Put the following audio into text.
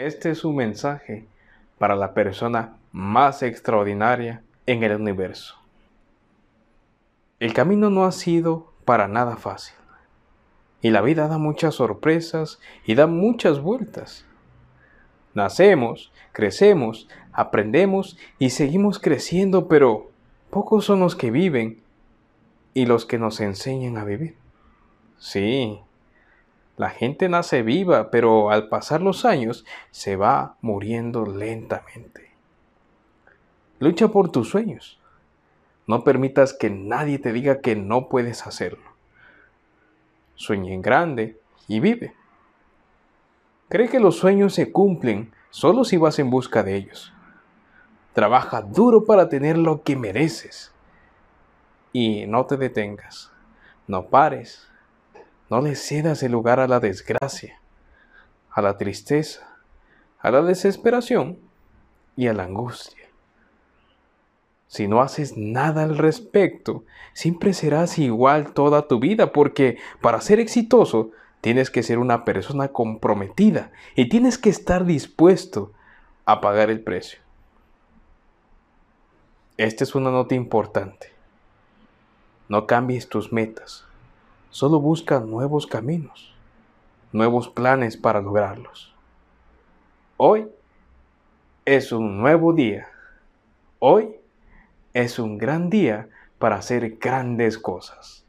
Este es un mensaje para la persona más extraordinaria en el universo. El camino no ha sido para nada fácil. Y la vida da muchas sorpresas y da muchas vueltas. Nacemos, crecemos, aprendemos y seguimos creciendo, pero pocos son los que viven y los que nos enseñan a vivir. Sí, la gente nace viva, pero al pasar los años se va muriendo lentamente. Lucha por tus sueños. No permitas que nadie te diga que no puedes hacerlo. Sueña en grande y vive. Cree que los sueños se cumplen solo si vas en busca de ellos. Trabaja duro para tener lo que mereces. Y no te detengas. No pares no le cedas el lugar a la desgracia, a la tristeza, a la desesperación y a la angustia. Si no haces nada al respecto, siempre serás igual toda tu vida porque para ser exitoso tienes que ser una persona comprometida y tienes que estar dispuesto a pagar el precio. Esta es una nota importante. No cambies tus metas solo busca nuevos caminos, nuevos planes para lograrlos. Hoy es un nuevo día. Hoy es un gran día para hacer grandes cosas.